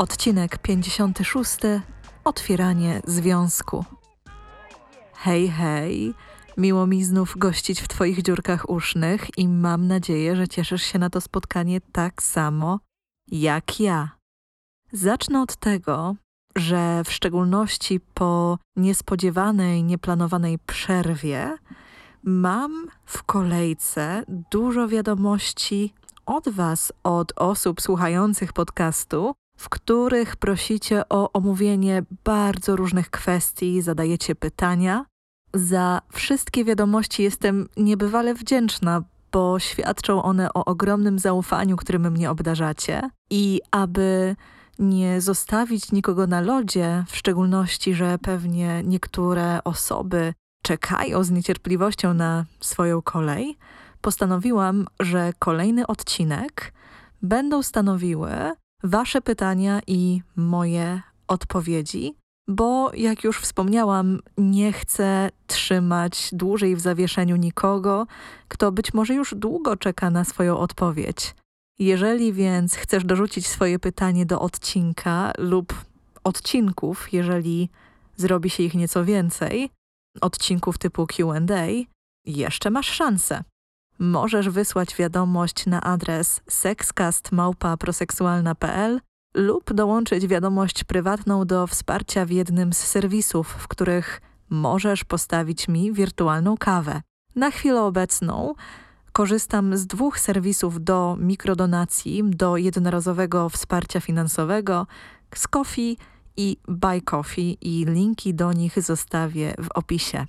Odcinek 56. Otwieranie związku. Hej, hej. Miło mi znów gościć w Twoich dziurkach usznych i mam nadzieję, że cieszysz się na to spotkanie tak samo jak ja. Zacznę od tego, że w szczególności po niespodziewanej, nieplanowanej przerwie mam w kolejce dużo wiadomości od Was, od osób słuchających podcastu, w których prosicie o omówienie bardzo różnych kwestii, zadajecie pytania. Za wszystkie wiadomości jestem niebywale wdzięczna, bo świadczą one o ogromnym zaufaniu, którym mnie obdarzacie. I aby nie zostawić nikogo na lodzie, w szczególności, że pewnie niektóre osoby czekają z niecierpliwością na swoją kolej, postanowiłam, że kolejny odcinek będą stanowiły Wasze pytania i moje odpowiedzi, bo jak już wspomniałam, nie chcę trzymać dłużej w zawieszeniu nikogo, kto być może już długo czeka na swoją odpowiedź. Jeżeli więc chcesz dorzucić swoje pytanie do odcinka lub odcinków, jeżeli zrobi się ich nieco więcej, odcinków typu QA, jeszcze masz szansę. Możesz wysłać wiadomość na adres sexcast.proseksualna.pl lub dołączyć wiadomość prywatną do wsparcia w jednym z serwisów, w których możesz postawić mi wirtualną kawę. Na chwilę obecną korzystam z dwóch serwisów do mikrodonacji, do jednorazowego wsparcia finansowego, z Coffee i Buy Coffee i linki do nich zostawię w opisie.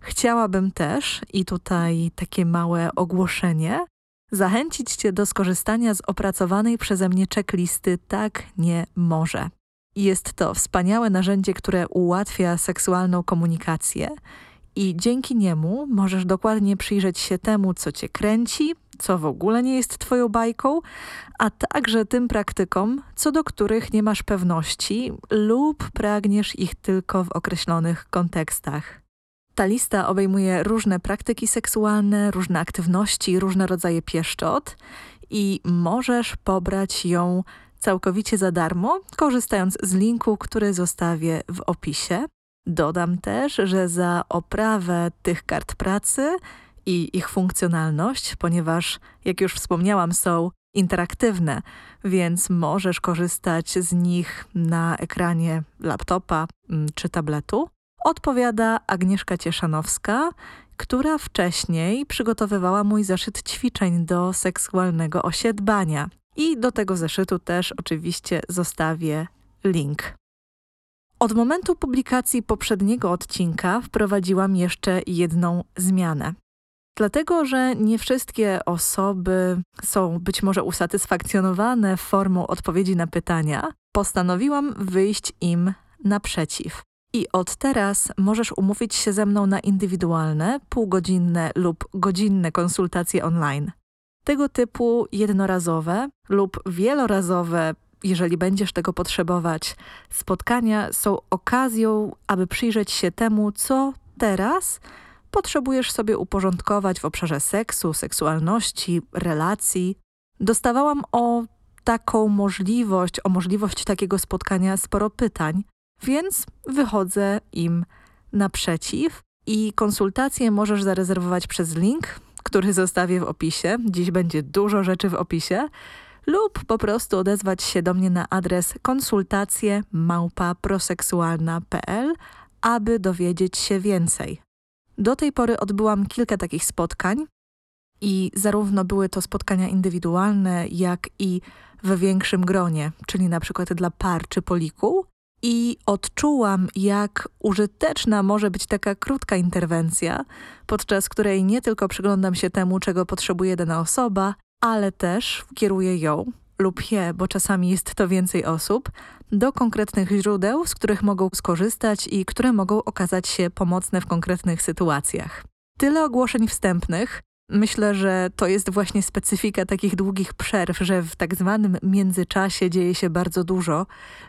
Chciałabym też, i tutaj takie małe ogłoszenie, zachęcić Cię do skorzystania z opracowanej przeze mnie checklisty Tak nie może. Jest to wspaniałe narzędzie, które ułatwia seksualną komunikację i dzięki niemu możesz dokładnie przyjrzeć się temu, co Cię kręci, co w ogóle nie jest Twoją bajką, a także tym praktykom, co do których nie masz pewności lub pragniesz ich tylko w określonych kontekstach. Ta lista obejmuje różne praktyki seksualne, różne aktywności, różne rodzaje pieszczot i możesz pobrać ją całkowicie za darmo, korzystając z linku, który zostawię w opisie. Dodam też, że za oprawę tych kart pracy i ich funkcjonalność, ponieważ, jak już wspomniałam, są interaktywne, więc możesz korzystać z nich na ekranie laptopa mm, czy tabletu odpowiada Agnieszka Cieszanowska, która wcześniej przygotowywała mój zeszyt ćwiczeń do seksualnego osiedbania. I do tego zeszytu też oczywiście zostawię link. Od momentu publikacji poprzedniego odcinka wprowadziłam jeszcze jedną zmianę. Dlatego, że nie wszystkie osoby są być może usatysfakcjonowane formą odpowiedzi na pytania, postanowiłam wyjść im naprzeciw. I od teraz możesz umówić się ze mną na indywidualne, półgodzinne lub godzinne konsultacje online. Tego typu jednorazowe lub wielorazowe, jeżeli będziesz tego potrzebować, spotkania są okazją, aby przyjrzeć się temu, co teraz potrzebujesz sobie uporządkować w obszarze seksu, seksualności, relacji. Dostawałam o taką możliwość, o możliwość takiego spotkania sporo pytań, więc wychodzę im naprzeciw i konsultacje możesz zarezerwować przez link, który zostawię w opisie. Dziś będzie dużo rzeczy w opisie. Lub po prostu odezwać się do mnie na adres konsultacje małpa.proseksualna.pl, aby dowiedzieć się więcej. Do tej pory odbyłam kilka takich spotkań i zarówno były to spotkania indywidualne, jak i w większym gronie, czyli na przykład dla par czy poliku, i odczułam, jak użyteczna może być taka krótka interwencja, podczas której nie tylko przyglądam się temu, czego potrzebuje dana osoba, ale też kieruję ją, lub je, bo czasami jest to więcej osób, do konkretnych źródeł, z których mogą skorzystać i które mogą okazać się pomocne w konkretnych sytuacjach. Tyle ogłoszeń wstępnych. Myślę, że to jest właśnie specyfika takich długich przerw, że w tak zwanym międzyczasie dzieje się bardzo dużo,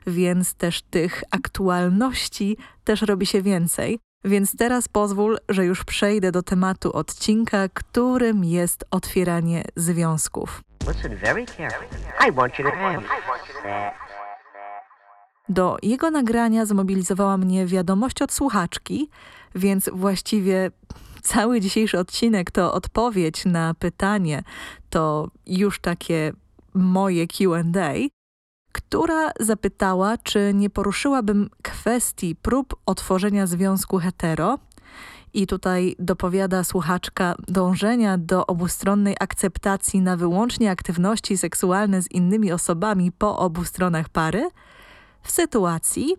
więc też tych aktualności też robi się więcej. Więc teraz pozwól, że już przejdę do tematu odcinka, którym jest otwieranie związków. Do jego nagrania zmobilizowała mnie wiadomość od słuchaczki, więc właściwie cały dzisiejszy odcinek to odpowiedź na pytanie, to już takie moje QA, która zapytała, czy nie poruszyłabym kwestii prób otworzenia związku hetero. I tutaj dopowiada słuchaczka dążenia do obustronnej akceptacji na wyłącznie aktywności seksualne z innymi osobami po obu stronach pary, w sytuacji,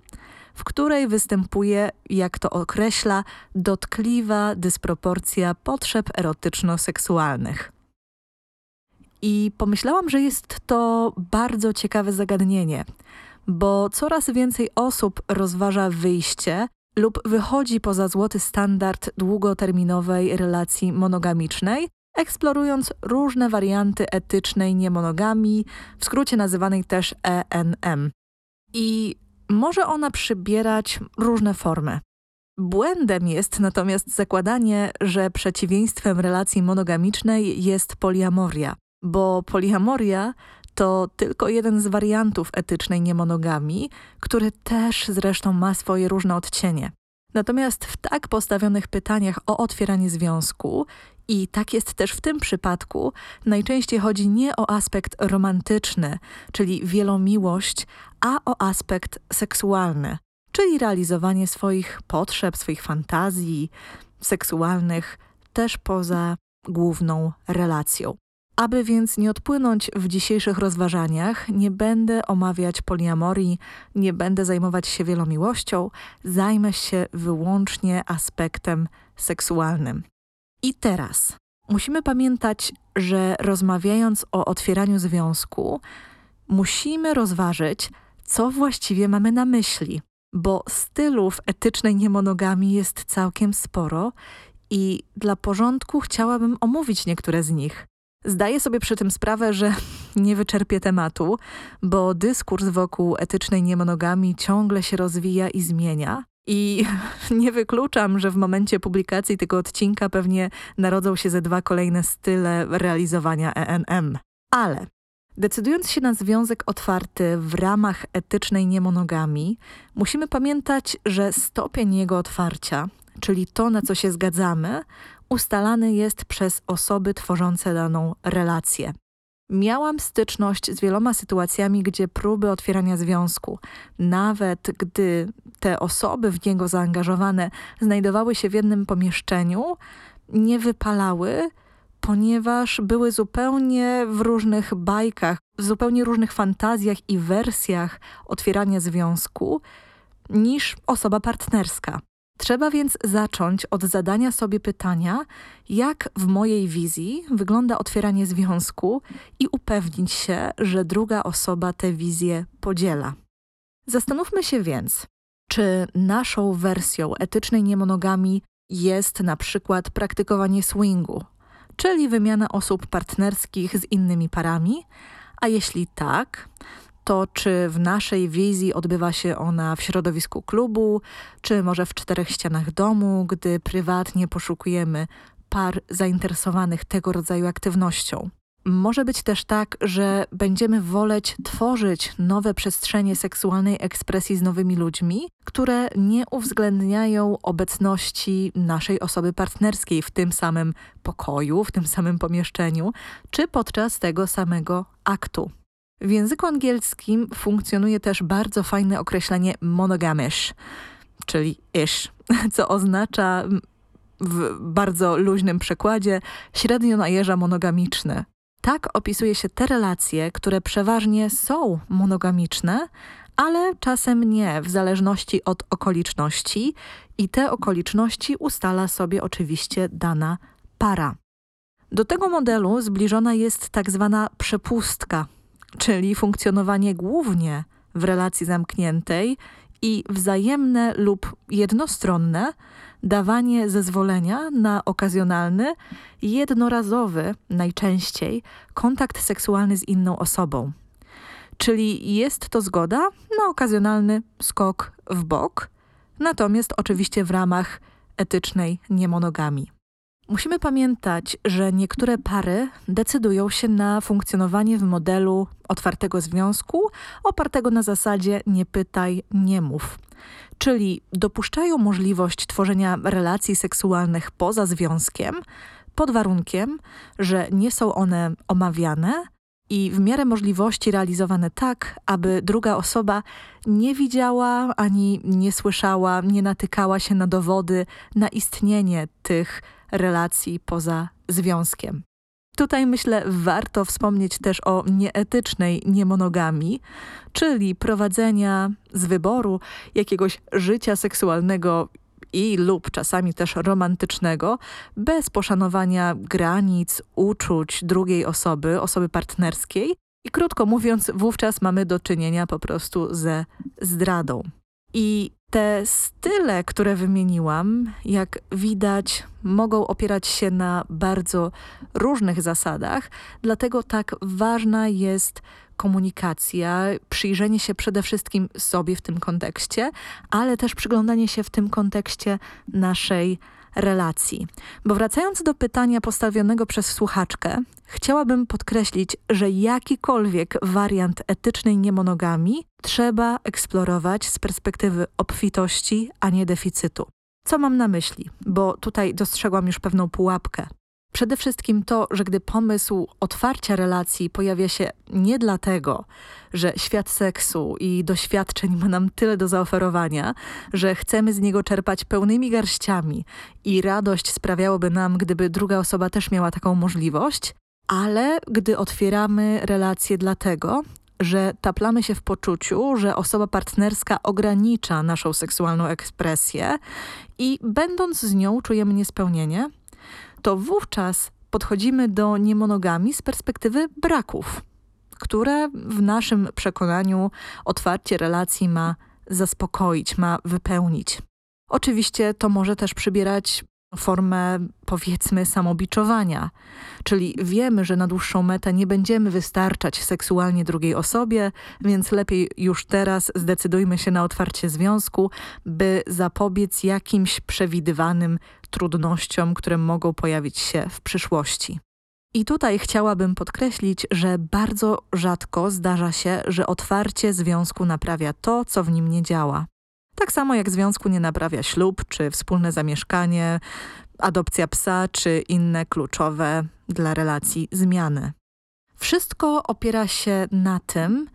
w której występuje, jak to określa, dotkliwa dysproporcja potrzeb erotyczno-seksualnych. I pomyślałam, że jest to bardzo ciekawe zagadnienie, bo coraz więcej osób rozważa wyjście lub wychodzi poza złoty standard długoterminowej relacji monogamicznej, eksplorując różne warianty etycznej niemonogamii, w skrócie nazywanej też ENM. I może ona przybierać różne formy. Błędem jest natomiast zakładanie, że przeciwieństwem relacji monogamicznej jest poliamoria, bo poliamoria to tylko jeden z wariantów etycznej niemonogami, który też zresztą ma swoje różne odcienie. Natomiast w tak postawionych pytaniach o otwieranie związku, i tak jest też w tym przypadku, najczęściej chodzi nie o aspekt romantyczny, czyli wielomiłość, a o aspekt seksualny, czyli realizowanie swoich potrzeb, swoich fantazji seksualnych też poza główną relacją. Aby więc nie odpłynąć w dzisiejszych rozważaniach, nie będę omawiać poliamorii, nie będę zajmować się wielomiłością, zajmę się wyłącznie aspektem seksualnym. I teraz musimy pamiętać, że rozmawiając o otwieraniu związku, musimy rozważyć, co właściwie mamy na myśli, bo stylów etycznej niemonogami jest całkiem sporo i dla porządku chciałabym omówić niektóre z nich. Zdaję sobie przy tym sprawę, że nie wyczerpię tematu, bo dyskurs wokół etycznej niemonogami ciągle się rozwija i zmienia. I nie wykluczam, że w momencie publikacji tego odcinka pewnie narodzą się ze dwa kolejne style realizowania ENM. Ale decydując się na związek otwarty w ramach etycznej niemonogami, musimy pamiętać, że stopień jego otwarcia, czyli to, na co się zgadzamy, ustalany jest przez osoby tworzące daną relację. Miałam styczność z wieloma sytuacjami, gdzie próby otwierania związku, nawet gdy te osoby w niego zaangażowane znajdowały się w jednym pomieszczeniu, nie wypalały, ponieważ były zupełnie w różnych bajkach, w zupełnie różnych fantazjach i wersjach otwierania związku niż osoba partnerska. Trzeba więc zacząć od zadania sobie pytania, jak w mojej wizji wygląda otwieranie związku i upewnić się, że druga osoba tę wizję podziela. Zastanówmy się więc, czy naszą wersją etycznej niemonogami jest na przykład praktykowanie swingu, czyli wymiana osób partnerskich z innymi parami, a jeśli tak, to czy w naszej wizji odbywa się ona w środowisku klubu, czy może w czterech ścianach domu, gdy prywatnie poszukujemy par zainteresowanych tego rodzaju aktywnością. Może być też tak, że będziemy woleć tworzyć nowe przestrzenie seksualnej ekspresji z nowymi ludźmi, które nie uwzględniają obecności naszej osoby partnerskiej w tym samym pokoju, w tym samym pomieszczeniu, czy podczas tego samego aktu. W języku angielskim funkcjonuje też bardzo fajne określenie monogamish, czyli ish, co oznacza w bardzo luźnym przekładzie średnio na jeża monogamiczny. Tak opisuje się te relacje, które przeważnie są monogamiczne, ale czasem nie, w zależności od okoliczności i te okoliczności ustala sobie oczywiście dana para. Do tego modelu zbliżona jest tak zwana przepustka, czyli funkcjonowanie głównie w relacji zamkniętej i wzajemne lub jednostronne dawanie zezwolenia na okazjonalny, jednorazowy najczęściej kontakt seksualny z inną osobą. Czyli jest to zgoda na okazjonalny skok w bok, natomiast oczywiście w ramach etycznej niemonogami. Musimy pamiętać, że niektóre pary decydują się na funkcjonowanie w modelu otwartego związku, opartego na zasadzie nie pytaj, nie mów. Czyli dopuszczają możliwość tworzenia relacji seksualnych poza związkiem, pod warunkiem, że nie są one omawiane i w miarę możliwości realizowane tak, aby druga osoba nie widziała ani nie słyszała, nie natykała się na dowody na istnienie tych relacji poza związkiem. Tutaj myślę, warto wspomnieć też o nieetycznej niemonogami, czyli prowadzenia z wyboru jakiegoś życia seksualnego i lub czasami też romantycznego, bez poszanowania granic, uczuć drugiej osoby, osoby partnerskiej. I krótko mówiąc, wówczas mamy do czynienia po prostu ze zdradą. I te style, które wymieniłam, jak widać, mogą opierać się na bardzo różnych zasadach, dlatego tak ważna jest komunikacja, przyjrzenie się przede wszystkim sobie w tym kontekście, ale też przyglądanie się w tym kontekście naszej relacji. Bo wracając do pytania postawionego przez słuchaczkę, chciałabym podkreślić, że jakikolwiek wariant etycznej niemonogami trzeba eksplorować z perspektywy obfitości, a nie deficytu. Co mam na myśli? Bo tutaj dostrzegłam już pewną pułapkę. Przede wszystkim to, że gdy pomysł otwarcia relacji pojawia się nie dlatego, że świat seksu i doświadczeń ma nam tyle do zaoferowania, że chcemy z niego czerpać pełnymi garściami i radość sprawiałoby nam, gdyby druga osoba też miała taką możliwość, ale gdy otwieramy relacje dlatego, że taplamy się w poczuciu, że osoba partnerska ogranicza naszą seksualną ekspresję i będąc z nią czujemy niespełnienie, to wówczas podchodzimy do niemonogami z perspektywy braków, które w naszym przekonaniu otwarcie relacji ma zaspokoić, ma wypełnić. Oczywiście to może też przybierać formę powiedzmy samobiczowania, czyli wiemy, że na dłuższą metę nie będziemy wystarczać seksualnie drugiej osobie, więc lepiej już teraz zdecydujmy się na otwarcie związku, by zapobiec jakimś przewidywanym trudnościom, które mogą pojawić się w przyszłości. I tutaj chciałabym podkreślić, że bardzo rzadko zdarza się, że otwarcie związku naprawia to, co w nim nie działa. Tak samo jak związku nie naprawia ślub, czy wspólne zamieszkanie, adopcja psa, czy inne kluczowe dla relacji zmiany. Wszystko opiera się na tym,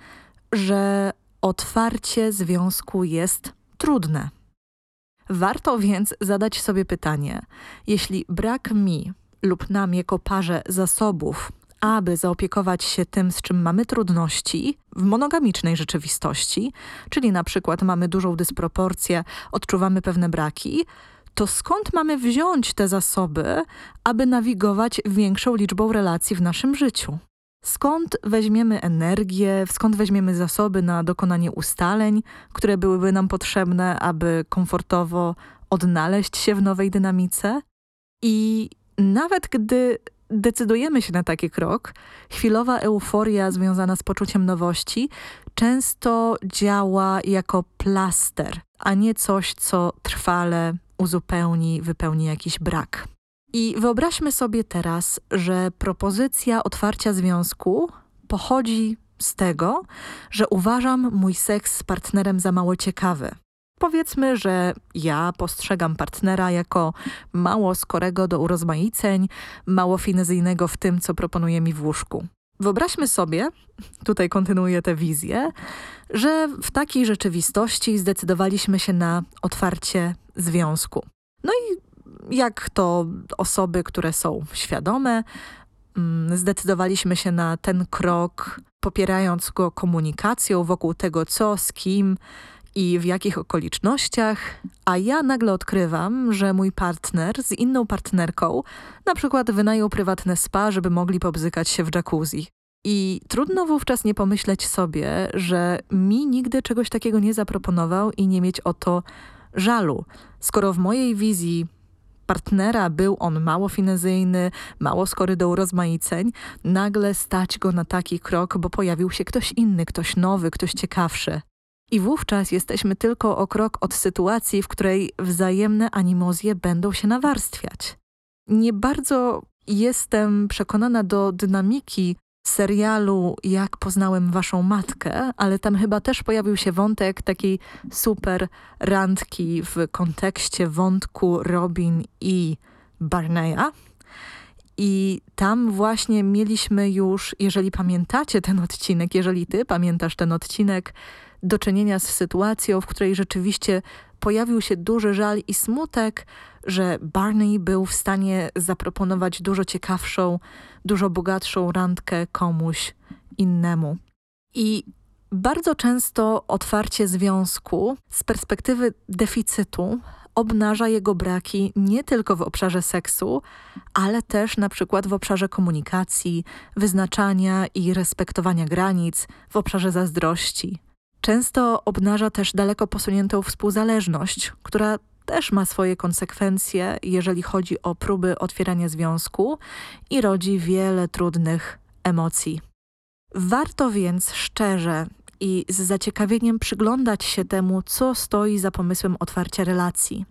że otwarcie związku jest trudne. Warto więc zadać sobie pytanie, jeśli brak mi lub nam jako parze zasobów, aby zaopiekować się tym, z czym mamy trudności w monogamicznej rzeczywistości, czyli na przykład mamy dużą dysproporcję, odczuwamy pewne braki, to skąd mamy wziąć te zasoby, aby nawigować większą liczbą relacji w naszym życiu? Skąd weźmiemy energię, skąd weźmiemy zasoby na dokonanie ustaleń, które byłyby nam potrzebne, aby komfortowo odnaleźć się w nowej dynamice? I nawet gdy decydujemy się na taki krok, chwilowa euforia związana z poczuciem nowości często działa jako plaster, a nie coś, co trwale uzupełni, wypełni jakiś brak. I wyobraźmy sobie teraz, że propozycja otwarcia związku pochodzi z tego, że uważam mój seks z partnerem za mało ciekawy. Powiedzmy, że ja postrzegam partnera jako mało skorego do urozmaiceń, mało finezyjnego w tym, co proponuje mi w łóżku. Wyobraźmy sobie, tutaj kontynuuję tę wizję, że w takiej rzeczywistości zdecydowaliśmy się na otwarcie związku. No i jak to osoby, które są świadome, mm, zdecydowaliśmy się na ten krok, popierając go komunikacją wokół tego, co, z kim i w jakich okolicznościach, a ja nagle odkrywam, że mój partner z inną partnerką na przykład wynajął prywatne spa, żeby mogli pobzykać się w jacuzzi. I trudno wówczas nie pomyśleć sobie, że mi nigdy czegoś takiego nie zaproponował i nie mieć o to żalu. Skoro w mojej wizji partnera był on mało finezyjny, mało skory do urozmaiceń, nagle stać go na taki krok, bo pojawił się ktoś inny, ktoś nowy, ktoś ciekawszy. I wówczas jesteśmy tylko o krok od sytuacji, w której wzajemne animozje będą się nawarstwiać. Nie bardzo jestem przekonana do dynamiki serialu Jak poznałem waszą matkę, ale tam chyba też pojawił się wątek takiej super randki w kontekście wątku Robin i Barneya. I tam właśnie mieliśmy już, jeżeli pamiętacie ten odcinek, jeżeli ty pamiętasz ten odcinek, do czynienia z sytuacją, w której rzeczywiście pojawił się duży żal i smutek, że Barney był w stanie zaproponować dużo ciekawszą, dużo bogatszą randkę komuś innemu. I bardzo często otwarcie związku z perspektywy deficytu obnaża jego braki nie tylko w obszarze seksu, ale też na przykład w obszarze komunikacji, wyznaczania i respektowania granic, w obszarze zazdrości. Często obnaża też daleko posuniętą współzależność, która też ma swoje konsekwencje, jeżeli chodzi o próby otwierania związku i rodzi wiele trudnych emocji. Warto więc szczerze i z zaciekawieniem przyglądać się temu, co stoi za pomysłem otwarcia relacji.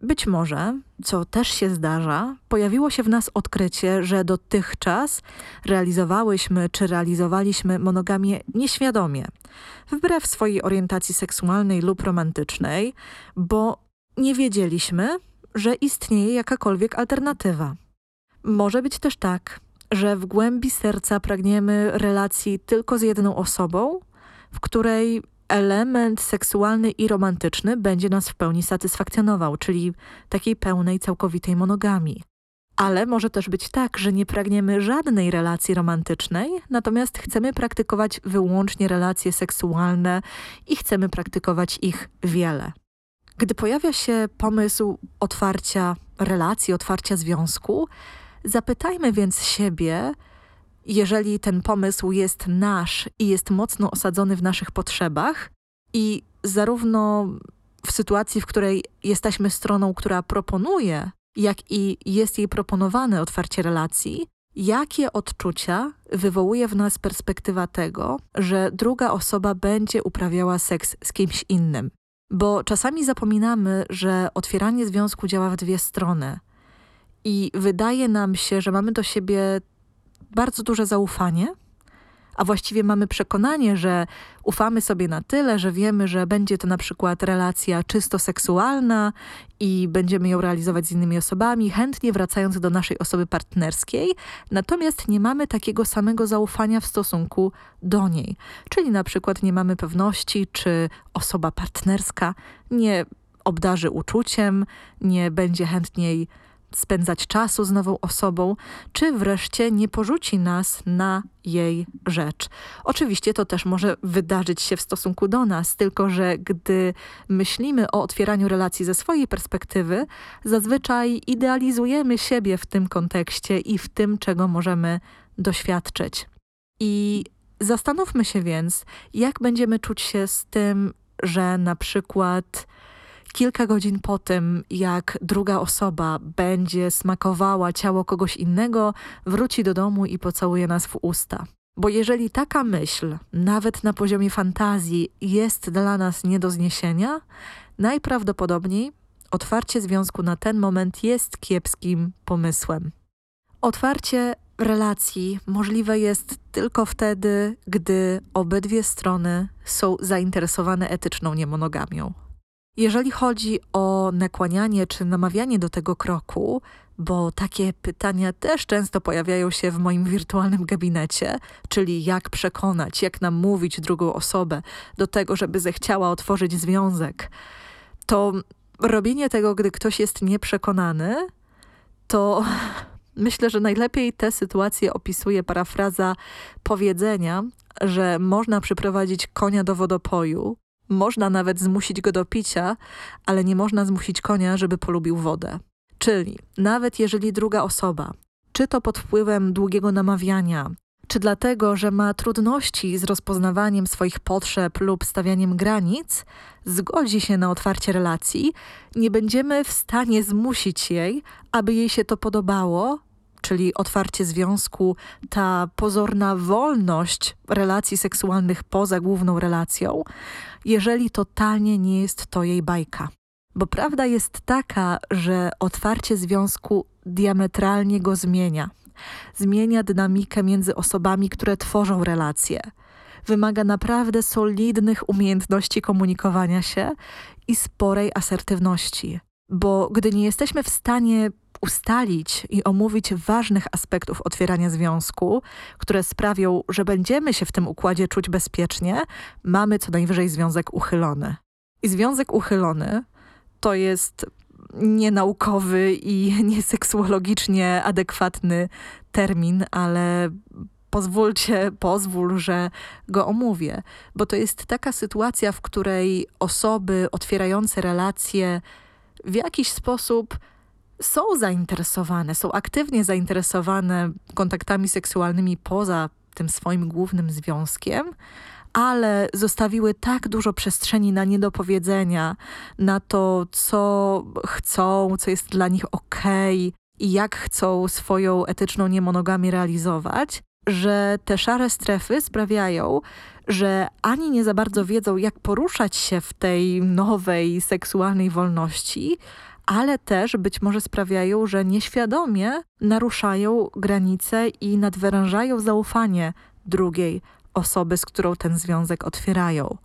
Być może, co też się zdarza, pojawiło się w nas odkrycie, że dotychczas realizowałyśmy czy realizowaliśmy monogamię nieświadomie, wbrew swojej orientacji seksualnej lub romantycznej, bo nie wiedzieliśmy, że istnieje jakakolwiek alternatywa. Może być też tak, że w głębi serca pragniemy relacji tylko z jedną osobą, w której element seksualny i romantyczny będzie nas w pełni satysfakcjonował, czyli takiej pełnej, całkowitej monogami. Ale może też być tak, że nie pragniemy żadnej relacji romantycznej, natomiast chcemy praktykować wyłącznie relacje seksualne i chcemy praktykować ich wiele. Gdy pojawia się pomysł otwarcia relacji, otwarcia związku, zapytajmy więc siebie, jeżeli ten pomysł jest nasz i jest mocno osadzony w naszych potrzebach i zarówno w sytuacji, w której jesteśmy stroną, która proponuje, jak i jest jej proponowane otwarcie relacji, jakie odczucia wywołuje w nas perspektywa tego, że druga osoba będzie uprawiała seks z kimś innym. Bo czasami zapominamy, że otwieranie związku działa w dwie strony. I wydaje nam się, że mamy do siebie bardzo duże zaufanie, a właściwie mamy przekonanie, że ufamy sobie na tyle, że wiemy, że będzie to na przykład relacja czysto seksualna i będziemy ją realizować z innymi osobami, chętnie wracając do naszej osoby partnerskiej, natomiast nie mamy takiego samego zaufania w stosunku do niej. Czyli na przykład nie mamy pewności, czy osoba partnerska nie obdarzy uczuciem, nie będzie chętniej spędzać czasu z nową osobą, czy wreszcie nie porzuci nas na jej rzecz. Oczywiście to też może wydarzyć się w stosunku do nas, tylko że gdy myślimy o otwieraniu relacji ze swojej perspektywy, zazwyczaj idealizujemy siebie w tym kontekście i w tym, czego możemy doświadczyć. I zastanówmy się więc, jak będziemy czuć się z tym, że na przykład kilka godzin po tym, jak druga osoba będzie smakowała ciało kogoś innego, wróci do domu i pocałuje nas w usta. Bo jeżeli taka myśl, nawet na poziomie fantazji, jest dla nas nie do zniesienia, najprawdopodobniej otwarcie związku na ten moment jest kiepskim pomysłem. Otwarcie relacji możliwe jest tylko wtedy, gdy obydwie strony są zainteresowane etyczną niemonogamią. Jeżeli chodzi o nakłanianie czy namawianie do tego kroku, bo takie pytania też często pojawiają się w moim wirtualnym gabinecie, czyli jak przekonać, jak namówić drugą osobę do tego, żeby zechciała otworzyć związek, to robienie tego, gdy ktoś jest nieprzekonany, to myślę, że najlepiej tę sytuację opisuje parafraza powiedzenia, że można przyprowadzić konia do wodopoju, można nawet zmusić go do picia, ale nie można zmusić konia, żeby polubił wodę. Czyli nawet jeżeli druga osoba, czy to pod wpływem długiego namawiania, czy dlatego, że ma trudności z rozpoznawaniem swoich potrzeb lub stawianiem granic, zgodzi się na otwarcie relacji, nie będziemy w stanie zmusić jej, aby jej się to podobało, czyli otwarcie związku, ta pozorna wolność relacji seksualnych poza główną relacją, jeżeli totalnie nie jest to jej bajka. Bo prawda jest taka, że otwarcie związku diametralnie go zmienia. Zmienia dynamikę między osobami, które tworzą relacje. Wymaga naprawdę solidnych umiejętności komunikowania się i sporej asertywności. Bo gdy nie jesteśmy w stanie ustalić i omówić ważnych aspektów otwierania związku, które sprawią, że będziemy się w tym układzie czuć bezpiecznie, mamy co najwyżej związek uchylony. I związek uchylony to jest nienaukowy i nieseksuologicznie adekwatny termin, ale pozwólcie, pozwól, że go omówię, bo to jest taka sytuacja, w której osoby otwierające relacje w jakiś sposób są zainteresowane, są aktywnie zainteresowane kontaktami seksualnymi poza tym swoim głównym związkiem, ale zostawiły tak dużo przestrzeni na niedopowiedzenia, na to, co chcą, co jest dla nich okej i jak chcą swoją etyczną niemonogamię realizować, że te szare strefy sprawiają, że ani nie za bardzo wiedzą, jak poruszać się w tej nowej seksualnej wolności, ale też być może sprawiają, że nieświadomie naruszają granice i nadwyrężają zaufanie drugiej osoby, z którą ten związek otwierają.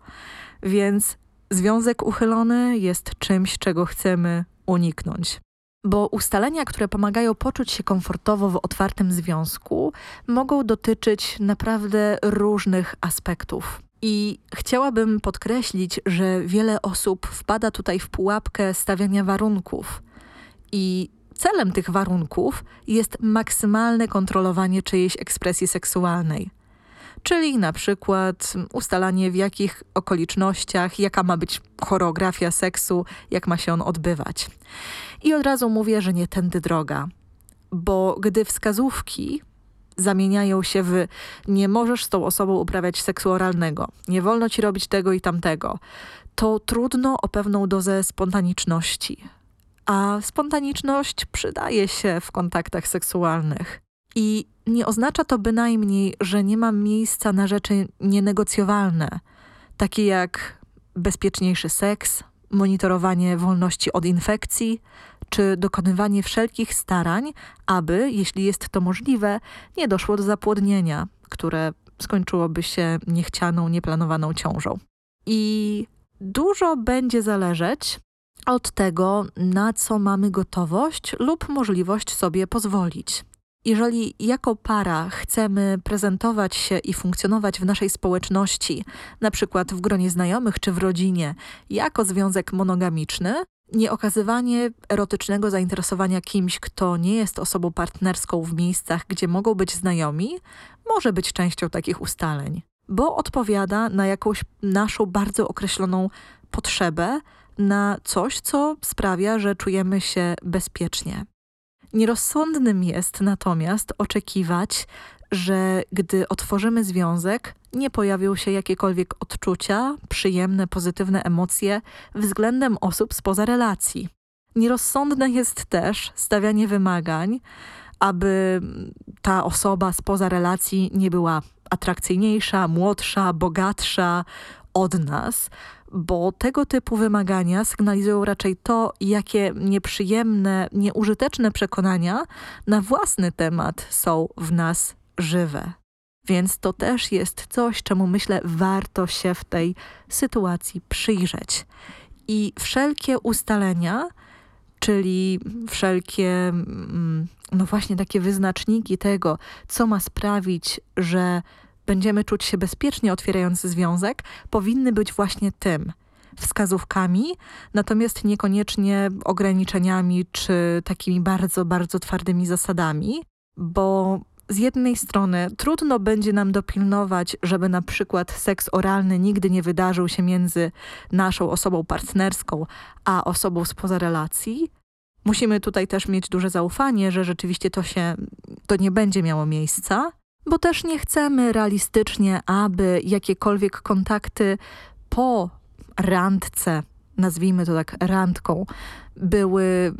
Więc związek uchylony jest czymś, czego chcemy uniknąć. Bo ustalenia, które pomagają poczuć się komfortowo w otwartym związku, mogą dotyczyć naprawdę różnych aspektów. I chciałabym podkreślić, że wiele osób wpada tutaj w pułapkę stawiania warunków. I celem tych warunków jest maksymalne kontrolowanie czyjejś ekspresji seksualnej. Czyli na przykład ustalanie w jakich okolicznościach, jaka ma być choreografia seksu, jak ma się on odbywać. I od razu mówię, że nie tędy droga. Bo gdy wskazówki zamieniają się w nie możesz z tą osobą uprawiać seksu oralnego, nie wolno ci robić tego i tamtego, to trudno o pewną dozę spontaniczności. A spontaniczność przydaje się w kontaktach seksualnych. I nie oznacza to bynajmniej, że nie ma miejsca na rzeczy nienegocjowalne, takie jak bezpieczniejszy seks, monitorowanie wolności od infekcji, czy dokonywanie wszelkich starań, aby, jeśli jest to możliwe, nie doszło do zapłodnienia, które skończyłoby się niechcianą, nieplanowaną ciążą. I dużo będzie zależeć od tego, na co mamy gotowość lub możliwość sobie pozwolić. Jeżeli jako para chcemy prezentować się i funkcjonować w naszej społeczności, na przykład w gronie znajomych czy w rodzinie, jako związek monogamiczny, nieokazywanie erotycznego zainteresowania kimś, kto nie jest osobą partnerską w miejscach, gdzie mogą być znajomi, może być częścią takich ustaleń, bo odpowiada na jakąś naszą bardzo określoną potrzebę, na coś, co sprawia, że czujemy się bezpiecznie. Nierozsądnym jest natomiast oczekiwać, że gdy otworzymy związek, nie pojawią się jakiekolwiek odczucia, przyjemne, pozytywne emocje względem osób spoza relacji. Nierozsądne jest też stawianie wymagań, aby ta osoba spoza relacji nie była atrakcyjniejsza, młodsza, bogatsza od nas, bo tego typu wymagania sygnalizują raczej to, jakie nieprzyjemne, nieużyteczne przekonania na własny temat są w nas żywe. Więc to też jest coś, czemu myślę, warto się w tej sytuacji przyjrzeć. I wszelkie ustalenia, czyli wszelkie, mm, no właśnie takie wyznaczniki tego, co ma sprawić, że będziemy czuć się bezpiecznie otwierając związek, powinny być właśnie tym wskazówkami, natomiast niekoniecznie ograniczeniami czy takimi bardzo, bardzo twardymi zasadami, bo z jednej strony trudno będzie nam dopilnować, żeby na przykład seks oralny nigdy nie wydarzył się między naszą osobą partnerską a osobą spoza relacji. Musimy tutaj też mieć duże zaufanie, że rzeczywiście to się, to nie będzie miało miejsca, bo też nie chcemy realistycznie, aby jakiekolwiek kontakty po randce, nazwijmy to tak randką, były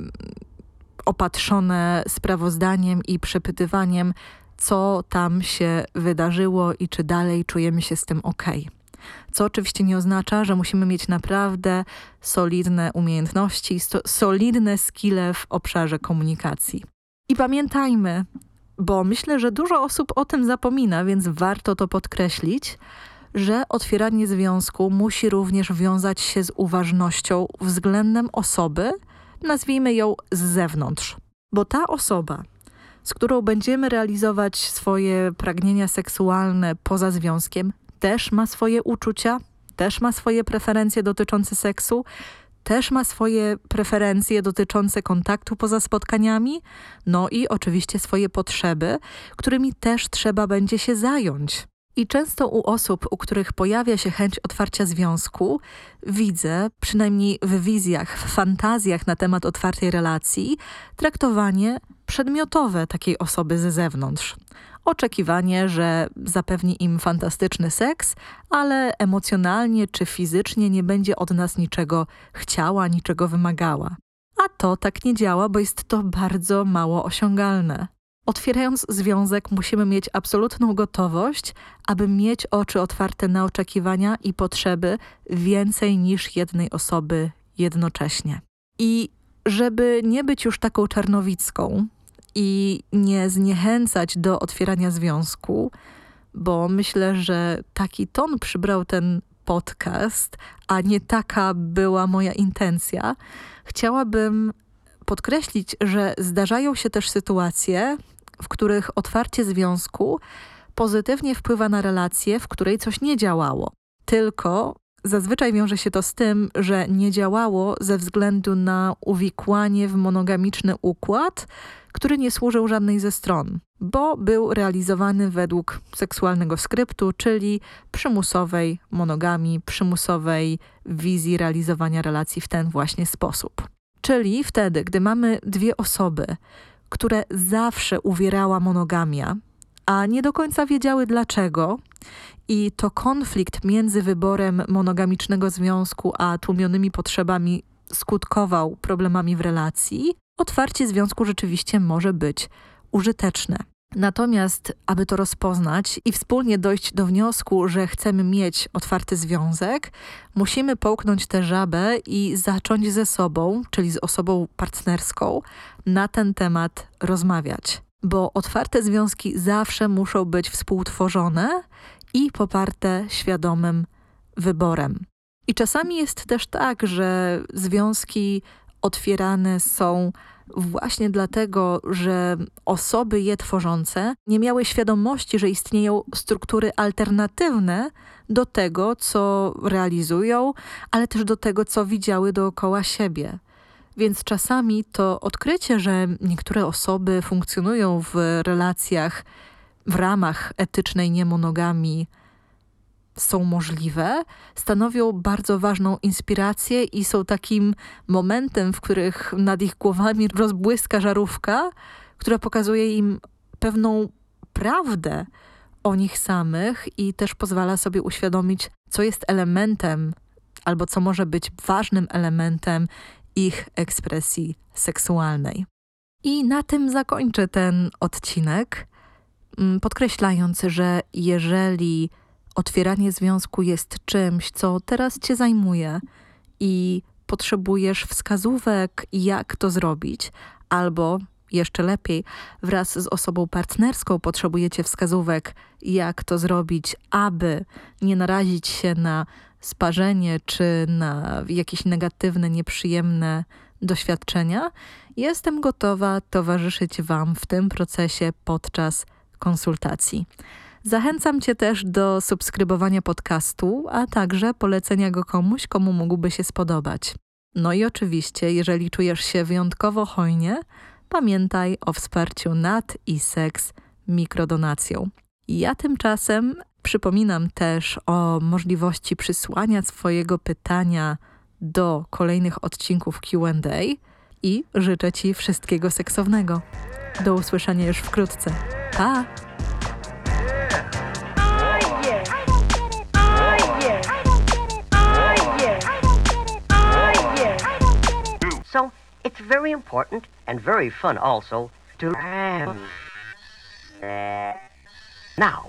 opatrzone sprawozdaniem i przepytywaniem, co tam się wydarzyło i czy dalej czujemy się z tym ok. Co oczywiście nie oznacza, że musimy mieć naprawdę solidne umiejętności, solidne skille w obszarze komunikacji. I pamiętajmy, bo myślę, że dużo osób o tym zapomina, więc warto to podkreślić, że otwieranie związku musi również wiązać się z uważnością względem osoby, nazwijmy ją z zewnątrz. Bo ta osoba, z którą będziemy realizować swoje pragnienia seksualne poza związkiem, też ma swoje uczucia, też ma swoje preferencje dotyczące seksu, też ma swoje preferencje dotyczące kontaktu poza spotkaniami, no i oczywiście swoje potrzeby, którymi też trzeba będzie się zająć. I często u osób, u których pojawia się chęć otwarcia związku, widzę, przynajmniej w wizjach, w fantazjach na temat otwartej relacji, traktowanie przedmiotowe takiej osoby ze zewnątrz. Oczekiwanie, że zapewni im fantastyczny seks, ale emocjonalnie czy fizycznie nie będzie od nas niczego chciała, niczego wymagała. A to tak nie działa, bo jest to bardzo mało osiągalne. Otwierając związek, musimy mieć absolutną gotowość, aby mieć oczy otwarte na oczekiwania i potrzeby więcej niż jednej osoby jednocześnie. I żeby nie być już taką czarnowicką i nie zniechęcać do otwierania związku, bo myślę, że taki ton przybrał ten podcast, a nie taka była moja intencja, chciałabym podkreślić, że zdarzają się też sytuacje, w których otwarcie związku pozytywnie wpływa na relację, w której coś nie działało. Tylko zazwyczaj wiąże się to z tym, że nie działało ze względu na uwikłanie w monogamiczny układ, który nie służył żadnej ze stron, bo był realizowany według seksualnego skryptu, czyli przymusowej monogami, przymusowej wizji realizowania relacji w ten właśnie sposób. Czyli wtedy, gdy mamy dwie osoby, które zawsze uwierała monogamia, a nie do końca wiedziały dlaczego, i to konflikt między wyborem monogamicznego związku a tłumionymi potrzebami skutkował problemami w relacji, otwarcie związku rzeczywiście może być użyteczne. Natomiast, aby to rozpoznać i wspólnie dojść do wniosku, że chcemy mieć otwarty związek, musimy połknąć tę żabę i zacząć ze sobą, czyli z osobą partnerską, na ten temat rozmawiać. Bo otwarte związki zawsze muszą być współtworzone i poparte świadomym wyborem. I czasami jest też tak, że związki otwierane są właśnie dlatego, że osoby je tworzące nie miały świadomości, że istnieją struktury alternatywne do tego, co realizują, ale też do tego, co widziały dookoła siebie. Więc czasami to odkrycie, że niektóre osoby funkcjonują w relacjach w ramach etycznej niemonogami, są możliwe, stanowią bardzo ważną inspirację i są takim momentem, w których nad ich głowami rozbłyska żarówka, która pokazuje im pewną prawdę o nich samych i też pozwala sobie uświadomić, co jest elementem albo co może być ważnym elementem ich ekspresji seksualnej. I na tym zakończę ten odcinek, mm, podkreślając, że jeżeli otwieranie związku jest czymś, co teraz cię zajmuje i potrzebujesz wskazówek, jak to zrobić, albo jeszcze lepiej, wraz z osobą partnerską potrzebujecie wskazówek, jak to zrobić, aby nie narazić się na sparzenie czy na jakieś negatywne, nieprzyjemne doświadczenia, jestem gotowa towarzyszyć Wam w tym procesie podczas konsultacji. Zachęcam Cię też do subskrybowania podcastu, a także polecenia go komuś, komu mógłby się spodobać. No i oczywiście, jeżeli czujesz się wyjątkowo hojnie, pamiętaj o wsparciu nad i seks mikrodonacją. Ja tymczasem przypominam też o możliwości przysłania swojego pytania do kolejnych odcinków QA i życzę Ci wszystkiego seksownego. Do usłyszenia już wkrótce. Pa! So it's very important and very fun also to. Now